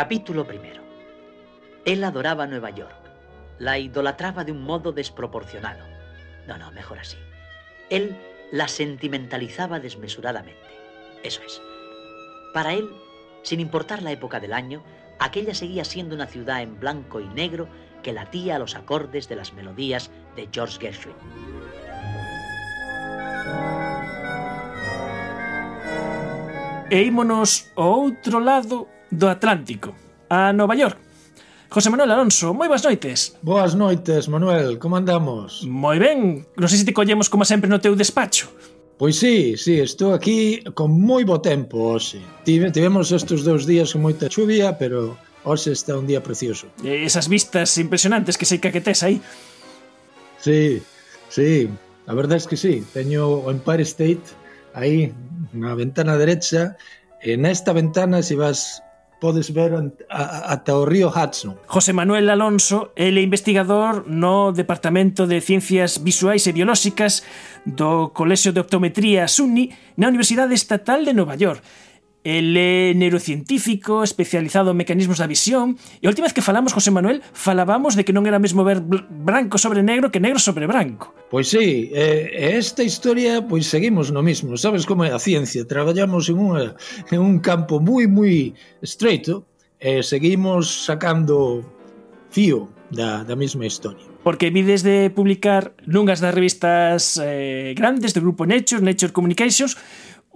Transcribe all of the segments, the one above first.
Capítulo primero. Él adoraba Nueva York. La idolatraba de un modo desproporcionado. No, no, mejor así. Él la sentimentalizaba desmesuradamente. Eso es. Para él, sin importar la época del año, aquella seguía siendo una ciudad en blanco y negro que latía a los acordes de las melodías de George Gershwin. E ímonos ao outro lado do Atlántico, a Nova York. José Manuel Alonso, moi boas noites. Boas noites, Manuel, como andamos? Moi ben, non sei se te collemos como sempre no teu despacho. Pois sí, sí, estou aquí con moi bo tempo hoxe. Tive, tivemos estes dous días con moita chuvia, pero hoxe está un día precioso. E esas vistas impresionantes que sei que que tes aí. Sí, sí, a verdade é que sí. Teño o Empire State aí na ventana derecha. E nesta ventana, se vas podes ver ata o río Hudson. José Manuel Alonso é investigador no Departamento de Ciencias Visuais e Biolóxicas do Colexio de Optometría SUNY na Universidade Estatal de Nova York El é neurocientífico especializado en mecanismos da visión e a última vez que falamos, José Manuel, falábamos de que non era mesmo ver branco sobre negro que negro sobre branco. Pois sí, e esta historia pois seguimos no mismo. Sabes como é a ciencia? Traballamos en, unha, en un campo moi, moi estreito e seguimos sacando fío da, da mesma historia. Porque vides desde publicar nunhas das revistas eh, grandes do grupo Nature, Nature Communications,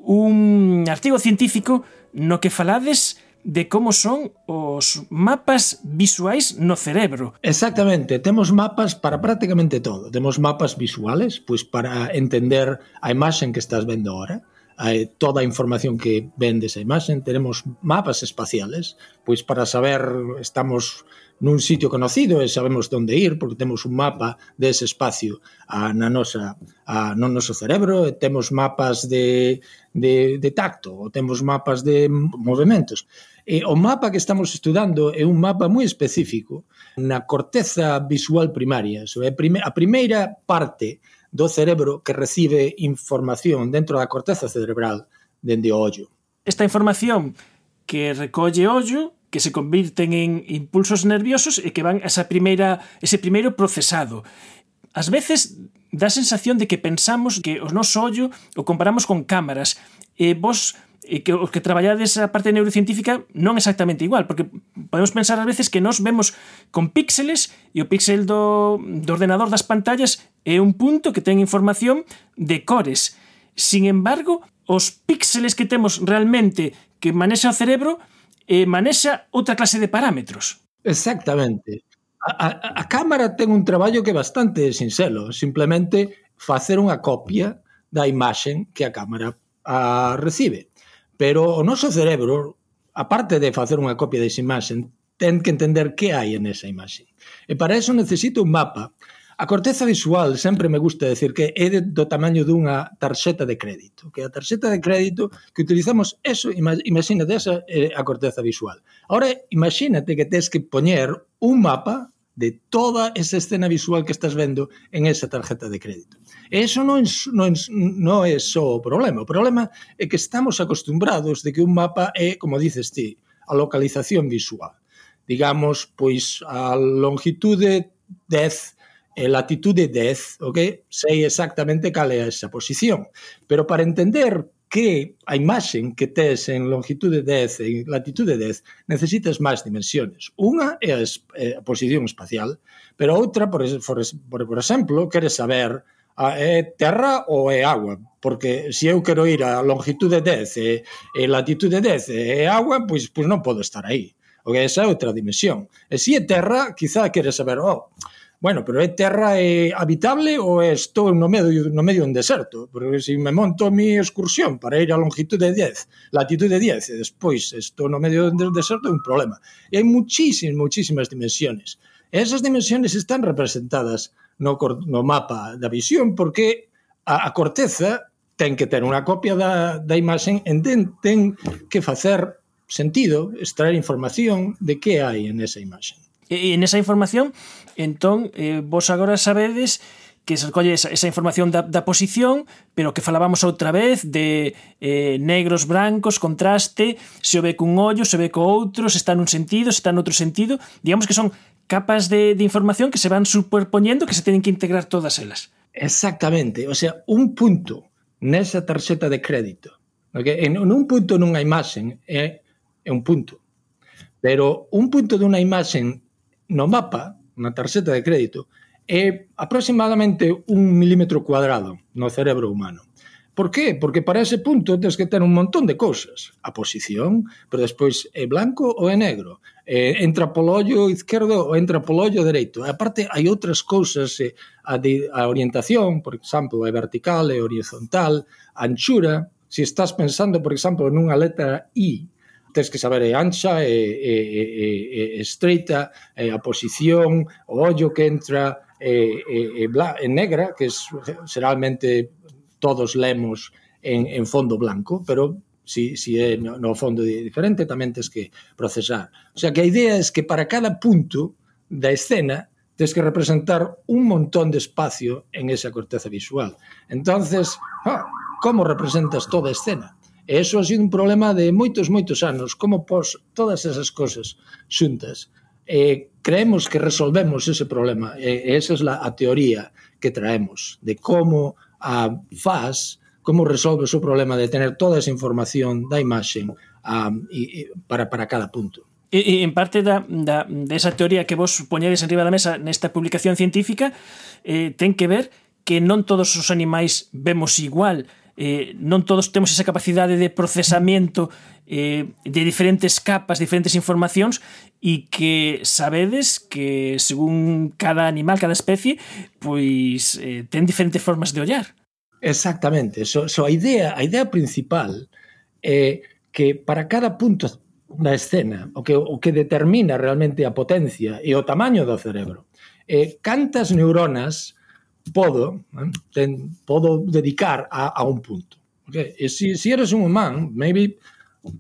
un artigo científico no que falades de como son os mapas visuais no cerebro. Exactamente, temos mapas para prácticamente todo. Temos mapas visuales, pois para entender a imaxen que estás vendo ahora, eh, toda a información que ven desa imaxen, teremos mapas espaciales, pois para saber estamos nun sitio conocido e sabemos onde ir porque temos un mapa dese espacio a, na nosa, a, no noso cerebro e temos mapas de, de, de tacto ou temos mapas de movimentos. E o mapa que estamos estudando é un mapa moi específico na corteza visual primaria, so, é a primeira parte do cerebro que recibe información dentro da corteza cerebral dende o ollo. Esta información que recolle ollo que se convirten en impulsos nerviosos e que van a esa primeira, ese primeiro procesado. Ás veces dá sensación de que pensamos que o noso ollo o comparamos con cámaras. E vos e que os que traballades a parte neurocientífica non exactamente igual, porque podemos pensar ás veces que nós vemos con píxeles e o píxel do, do ordenador das pantallas é un punto que ten información de cores. Sin embargo, os píxeles que temos realmente que manexa o cerebro eh, manexa outra clase de parámetros. Exactamente. A, a, a cámara ten un traballo que é bastante sinxelo, simplemente facer unha copia da imaxen que a cámara a recibe. Pero o noso cerebro, aparte de facer unha copia desa imaxen, ten que entender que hai en esa imaxe. E para eso necesito un mapa A corteza visual sempre me gusta decir que é do tamaño dunha tarxeta de crédito, que a tarxeta de crédito que utilizamos eso, imagínate esa é a corteza visual. Ahora imagínate que tens que poñer un mapa de toda esa escena visual que estás vendo en esa tarjeta de crédito. E eso non, non, non é só o problema. O problema é que estamos acostumbrados de que un mapa é, como dices ti, a localización visual. Digamos, pois, a longitude 10 Eh, latitude 10, ok? Sei exactamente cal é esa posición. Pero para entender que a imaxen que tes en longitude 10 e latitude 10 necesitas máis dimensiones. Unha é a, eh, posición espacial, pero outra, por, por, por exemplo, queres saber ah, a, é terra ou é agua, porque se eu quero ir a longitude 10 e, eh, e latitude 10 e agua, pois, pois non podo estar aí. O que esa é outra dimensión. E se é terra, quizá queres saber, oh, Bueno, pero é terra é habitable ou é estou no medio no medio dun deserto? Porque se me monto mi excursión para ir a longitude de 10, latitude de 10, e despois estou no medio dun deserto é un problema. E hai muchísimas, muchísimas dimensiones. E esas dimensiones están representadas no, no mapa da visión porque a, a corteza ten que ter unha copia da, da imaxen e ten, ten que facer sentido, extraer información de que hai en esa imaxen. E, en esa información, entón, eh, vos agora sabedes que se recolle esa, esa información da, da posición, pero que falábamos outra vez de eh, negros, brancos, contraste, se o ve cun ollo, se o ve co outro, se está nun sentido, se está noutro sentido. Digamos que son capas de, de información que se van superponiendo que se teñen que integrar todas elas. Exactamente, o sea, un punto nesa tarxeta de crédito. Okay? En, en un punto nunha imaxen é, eh, é un punto. Pero un punto dunha imaxen no mapa, na tarxeta de crédito, é aproximadamente un milímetro cuadrado no cerebro humano. Por qué? Porque para ese punto tens que ter un montón de cousas. A posición, pero despois é blanco ou é negro. Eh, entra polo ollo izquierdo ou entra polo ollo dereito. E aparte, hai outras cousas, eh, a, de, a orientación, por exemplo, é vertical, é horizontal, anchura. Se estás pensando, por exemplo, nunha letra I, tens que saber é ancha, é, é, é, é estreita, é a posición, o ollo que entra, é, é, é, bla, é negra, que es, generalmente todos lemos en, en fondo blanco, pero si, si é no fondo diferente tamén tens que procesar. O sea que a idea é que para cada punto da escena tens que representar un montón de espacio en esa corteza visual. Entonces, ah, como representas toda a escena? E eso ha sido un problema de moitos, moitos anos, como pos todas esas cosas xuntas. Eh, creemos que resolvemos ese problema, e esa é la, a teoría que traemos, de como a FAS, como resolves o problema de tener toda esa información da imaxe um, e, e, para, para cada punto. E, e en parte da, da, desa teoría que vos poñedes en riba da mesa nesta publicación científica eh, ten que ver que non todos os animais vemos igual eh, non todos temos esa capacidade de procesamento eh, de diferentes capas, diferentes informacións e que sabedes que según cada animal, cada especie, pois eh, ten diferentes formas de ollar. Exactamente, so, so a idea, a idea principal é que para cada punto da escena, o que, o que determina realmente a potencia e o tamaño do cerebro, eh, cantas neuronas podo, eh, ten, podo dedicar a, a un punto. Okay? E se si, si eres un humán, maybe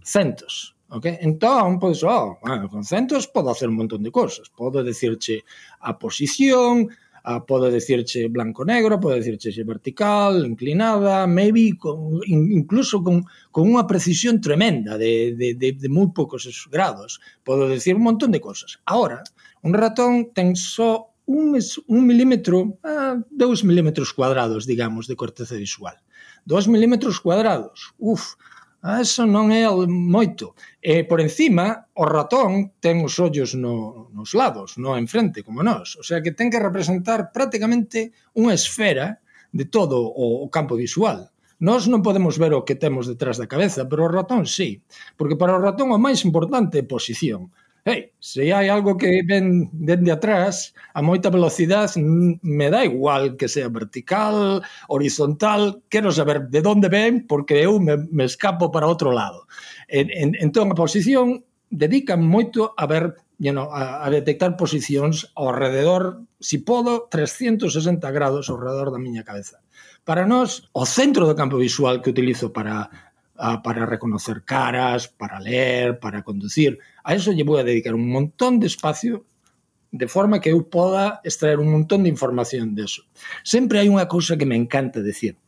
centos, Okay? Entón, pois, oh, bueno, con centos podo hacer un montón de cosas. Podo decirche a posición, a, podo decirche blanco-negro, podo decirche se vertical, inclinada, maybe con, incluso con, con unha precisión tremenda de, de, de, de moi poucos grados. Podo decir un montón de cosas. Ahora, un ratón ten só un, un milímetro ah, a 2 milímetros cuadrados, digamos, de corteza visual. 2 milímetros cuadrados, uf, ah, eso non é moito. E por encima, o ratón ten os ollos no, nos lados, non en frente, como nós. O sea que ten que representar prácticamente unha esfera de todo o, o campo visual. Nós non podemos ver o que temos detrás da cabeza, pero o ratón sí, porque para o ratón o máis importante é posición hey, se hai algo que ven dende atrás a moita velocidade, me dá igual que sea vertical, horizontal, quero saber de onde ven porque eu me, me escapo para outro lado. En, en, entón, a posición dedican moito a ver you know, a, a detectar posicións ao rededor, si podo, 360 grados ao rededor da miña cabeza. Para nós, o centro do campo visual que utilizo para uh, para reconocer caras, para ler, para conducir. A eso lle vou a dedicar un montón de espacio de forma que eu poda extraer un montón de información deso. Sempre hai unha cousa que me encanta decir,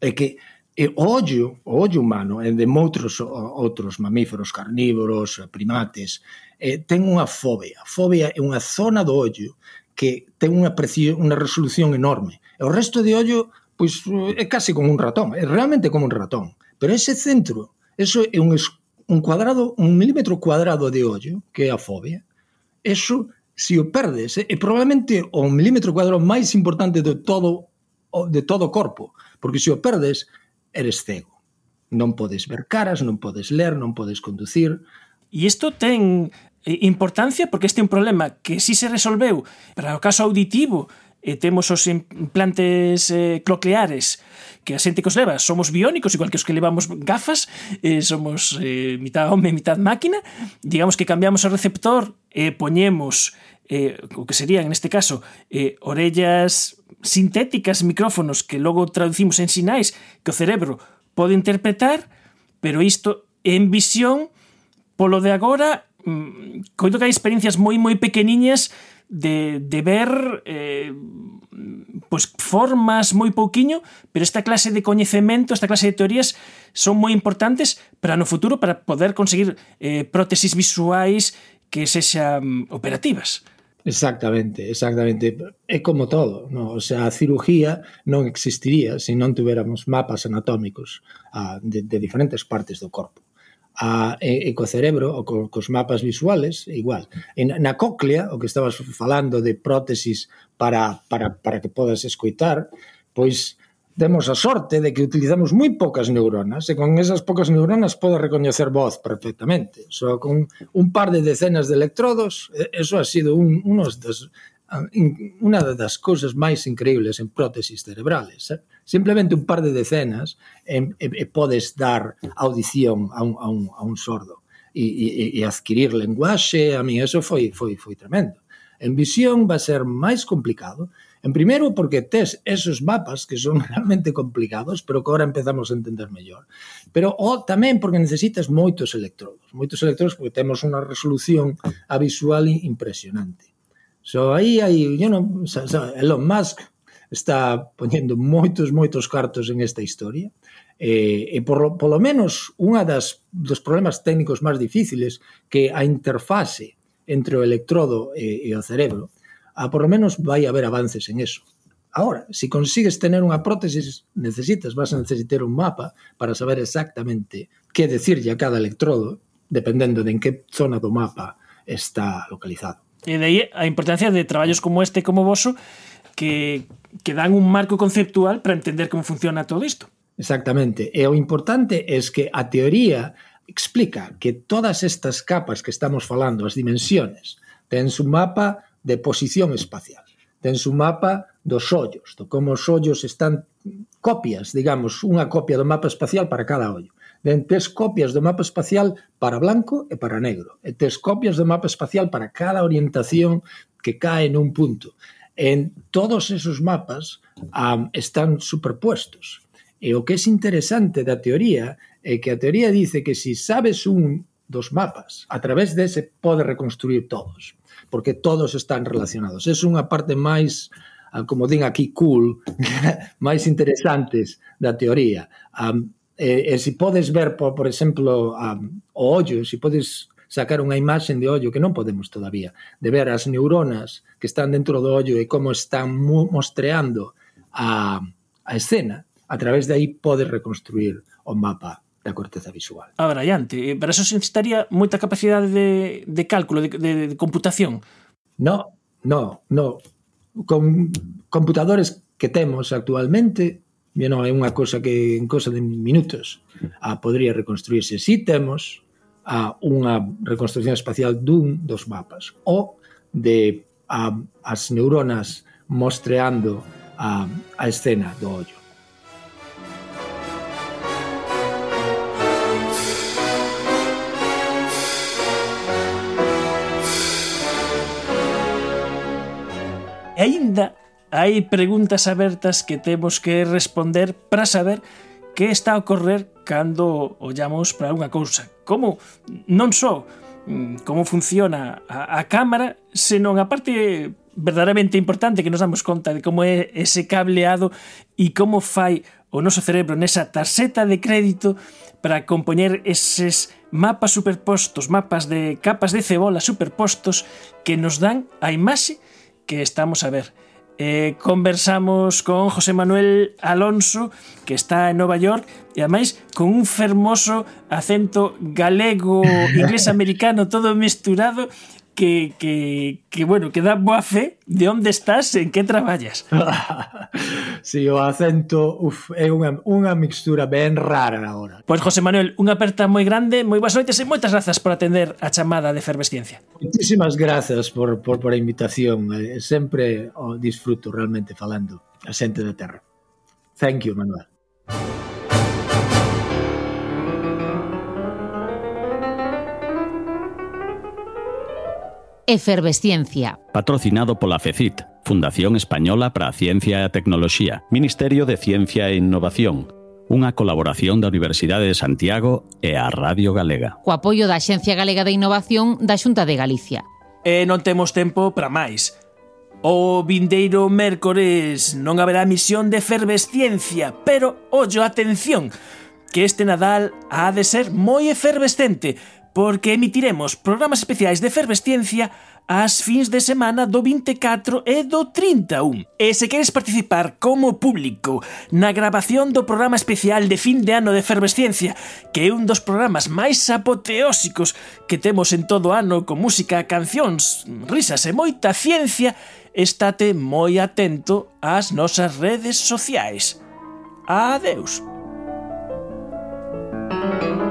é que e o ollo, o ollo humano e de moutros outros mamíferos carnívoros, primates, eh, ten unha fobia. A fobia é unha zona do ollo que ten unha, unha resolución enorme. E o resto de ollo pois, eh, é casi como un ratón, é realmente como un ratón. Pero ese centro, eso é un, un cuadrado, un milímetro cuadrado de ollo, que é a fobia, eso se o perdes, é probablemente o milímetro cuadrado máis importante de todo de todo o corpo, porque se o perdes, eres cego. Non podes ver caras, non podes ler, non podes conducir. E isto ten eh, importancia porque este é un problema que si se resolveu para o caso auditivo e temos os implantes eh, cocleares que a xente que os leva somos biónicos igual que os que levamos gafas eh, somos eh, mitad home, mitad máquina. Digamos que cambiamos o receptor e eh, poñemos eh, o que serían neste caso eh, orellas sintéticas micrófonos que logo traducimos en sinais que o cerebro pode interpretar pero isto en visión polo de agora mm, coito que hai experiencias moi moi pequeniñas de, de ver eh, pues formas moi pouquiño, pero esta clase de coñecemento, esta clase de teorías son moi importantes para no futuro para poder conseguir eh, prótesis visuais que sexan operativas. Exactamente, exactamente. É como todo, no? o sea, a cirugía non existiría se non tuviéramos mapas anatómicos ah, de, de diferentes partes do corpo a, e, e co cerebro, o co, cos mapas visuales, igual. En, na cóclea, o que estabas falando de prótesis para, para, para que podas escoitar, pois temos a sorte de que utilizamos moi pocas neuronas e con esas pocas neuronas pode recoñecer voz perfectamente. Só con un par de decenas de electrodos, eso ha sido un, unos dos Ah, unha das cousas máis increíbles en prótesis cerebrales. Eh? Simplemente un par de decenas e, e, e podes dar audición a un, a un, a un sordo e, e, e adquirir lenguaxe, a mí eso foi, foi, foi tremendo. En visión va a ser máis complicado, en primeiro porque tes esos mapas que son realmente complicados, pero que agora empezamos a entender mellor. Pero o tamén porque necesitas moitos electrodos, moitos electrodos porque temos unha resolución a visual impresionante. So aí hai, yo non, so, so, Elon Musk está poñendo moitos moitos cartos en esta historia. Eh, e por polo menos unha das dos problemas técnicos máis difíciles que a interfase entre o electrodo e, e o cerebro, a por lo menos vai haber avances en eso. Ahora, si consigues tener unha prótesis, necesitas, vas a necesitar un mapa para saber exactamente que decirlle a cada electrodo, dependendo de en que zona do mapa está localizado. E de aí a importancia de traballos como este, como voso, que, que dan un marco conceptual para entender como funciona todo isto. Exactamente. E o importante é que a teoría explica que todas estas capas que estamos falando, as dimensiones, ten su mapa de posición espacial, ten su mapa dos ollos, do como os ollos están copias, digamos, unha copia do mapa espacial para cada ollo. Ben, tes copias do mapa espacial para blanco e para negro. E tes copias do mapa espacial para cada orientación que cae nun punto. En todos esos mapas um, están superpuestos. E o que é interesante da teoría é que a teoría dice que si sabes un dos mapas, a través dese pode reconstruir todos, porque todos están relacionados. É unha parte máis como din aquí, cool, máis interesantes da teoría. Um, E, e se podes ver, por, por exemplo, a, o ollo, se podes sacar unha imaxe de ollo que non podemos todavía, de ver as neuronas que están dentro do ollo e como están mostreando a, a escena, a través de aí podes reconstruir o mapa da corteza visual. A brillante. Eh, Para eso se necesitaría moita capacidade de, de cálculo, de, de, de computación. No, no, no. Con computadores que temos actualmente non é unha cosa que en cosa de minutos a podría reconstruirse. Si temos a unha reconstrucción espacial dun dos mapas ou de a, as neuronas mostreando a, a escena do ollo. E aínda hai preguntas abertas que temos que responder para saber que está a ocorrer cando ollamos para unha cousa. Como non só mm, como funciona a, a cámara, senón a parte verdadeiramente importante que nos damos conta de como é ese cableado e como fai o noso cerebro nesa tarxeta de crédito para compoñer eses mapas superpostos, mapas de capas de cebola superpostos que nos dan a imaxe que estamos a ver eh, conversamos con José Manuel Alonso, que está en Nova York, e ademais con un fermoso acento galego, inglés americano, todo mesturado, que, que, que bueno, que dan boa fe de onde estás en que traballas. si, sí, o acento uf, é unha, unha mixtura ben rara agora. Pois, José Manuel, unha aperta moi grande, moi boas noites e moitas grazas por atender a chamada de Efervesciencia. Muchísimas grazas por, por, por a invitación. Eh, sempre o disfruto realmente falando a xente da terra. Thank you, Manuel. Efervesciencia. Patrocinado pola FECIT, Fundación Española para a Ciencia e a Tecnoloxía, Ministerio de Ciencia e Innovación, unha colaboración da Universidade de Santiago e a Radio Galega. Co apoio da Axencia Galega de Innovación da Xunta de Galicia. E non temos tempo para máis. O vindeiro mércores non haberá misión de efervesciencia, pero, ollo, atención, que este Nadal ha de ser moi efervescente, porque emitiremos programas especiais de efervesciencia ás fins de semana do 24 e do 31. E se queres participar como público na grabación do programa especial de fin de ano de efervesciencia, que é un dos programas máis apoteósicos que temos en todo ano con música, cancións, risas e moita ciencia, estate moi atento ás nosas redes sociais. Adeus. thank you